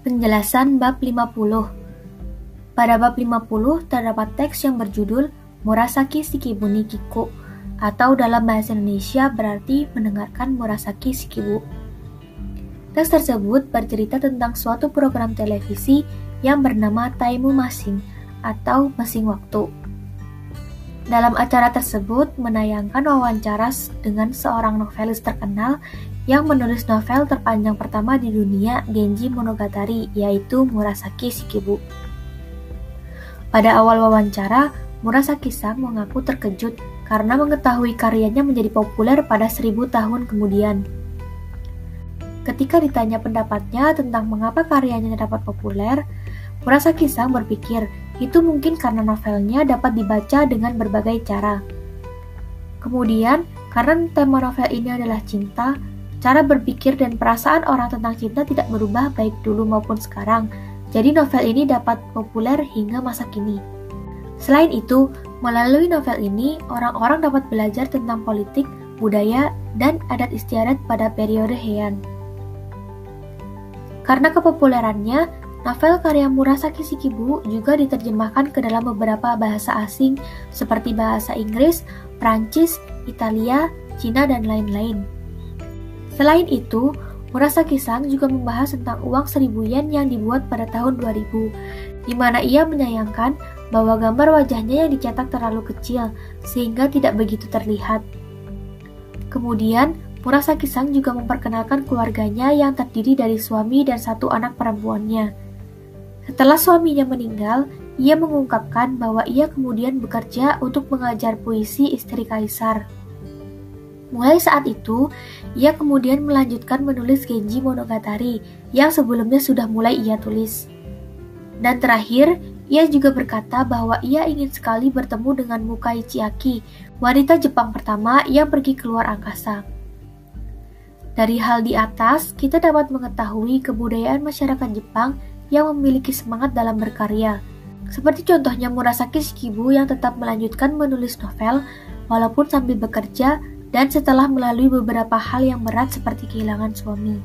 Penjelasan bab 50 Pada bab 50 terdapat teks yang berjudul Murasaki Shikibu Kiku atau dalam bahasa Indonesia berarti mendengarkan Murasaki Shikibu. Teks tersebut bercerita tentang suatu program televisi yang bernama Taimu Masing atau Masing Waktu. Dalam acara tersebut menayangkan wawancara dengan seorang novelis terkenal yang menulis novel terpanjang pertama di dunia Genji Monogatari, yaitu Murasaki Shikibu. Pada awal wawancara, Murasaki-san mengaku terkejut karena mengetahui karyanya menjadi populer pada seribu tahun kemudian. Ketika ditanya pendapatnya tentang mengapa karyanya dapat populer, Murasaki-san berpikir itu mungkin karena novelnya dapat dibaca dengan berbagai cara. Kemudian, karena tema novel ini adalah cinta, Cara berpikir dan perasaan orang tentang cinta tidak berubah baik dulu maupun sekarang, jadi novel ini dapat populer hingga masa kini. Selain itu, melalui novel ini, orang-orang dapat belajar tentang politik, budaya, dan adat istiadat pada periode Heian. Karena kepopulerannya, novel karya Murasaki Shikibu juga diterjemahkan ke dalam beberapa bahasa asing seperti bahasa Inggris, Prancis, Italia, Cina, dan lain-lain. Selain itu, Murasaki Sang juga membahas tentang uang seribu yen yang dibuat pada tahun 2000, di mana ia menyayangkan bahwa gambar wajahnya yang dicetak terlalu kecil sehingga tidak begitu terlihat. Kemudian, Murasaki Sang juga memperkenalkan keluarganya yang terdiri dari suami dan satu anak perempuannya. Setelah suaminya meninggal, ia mengungkapkan bahwa ia kemudian bekerja untuk mengajar puisi istri kaisar. Mulai saat itu, ia kemudian melanjutkan menulis Genji Monogatari yang sebelumnya sudah mulai ia tulis. Dan terakhir, ia juga berkata bahwa ia ingin sekali bertemu dengan Mukai Chiaki, wanita Jepang pertama yang pergi keluar angkasa. Dari hal di atas, kita dapat mengetahui kebudayaan masyarakat Jepang yang memiliki semangat dalam berkarya. Seperti contohnya Murasaki Shikibu yang tetap melanjutkan menulis novel walaupun sambil bekerja dan setelah melalui beberapa hal yang berat seperti kehilangan suami.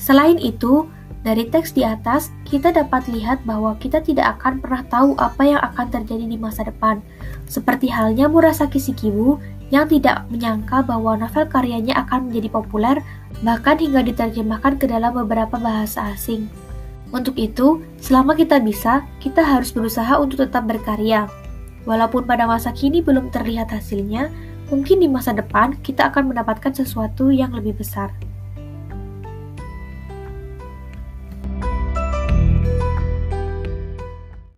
Selain itu, dari teks di atas, kita dapat lihat bahwa kita tidak akan pernah tahu apa yang akan terjadi di masa depan, seperti halnya Murasaki Shikibu yang tidak menyangka bahwa novel karyanya akan menjadi populer, bahkan hingga diterjemahkan ke dalam beberapa bahasa asing. Untuk itu, selama kita bisa, kita harus berusaha untuk tetap berkarya. Walaupun pada masa kini belum terlihat hasilnya, mungkin di masa depan kita akan mendapatkan sesuatu yang lebih besar.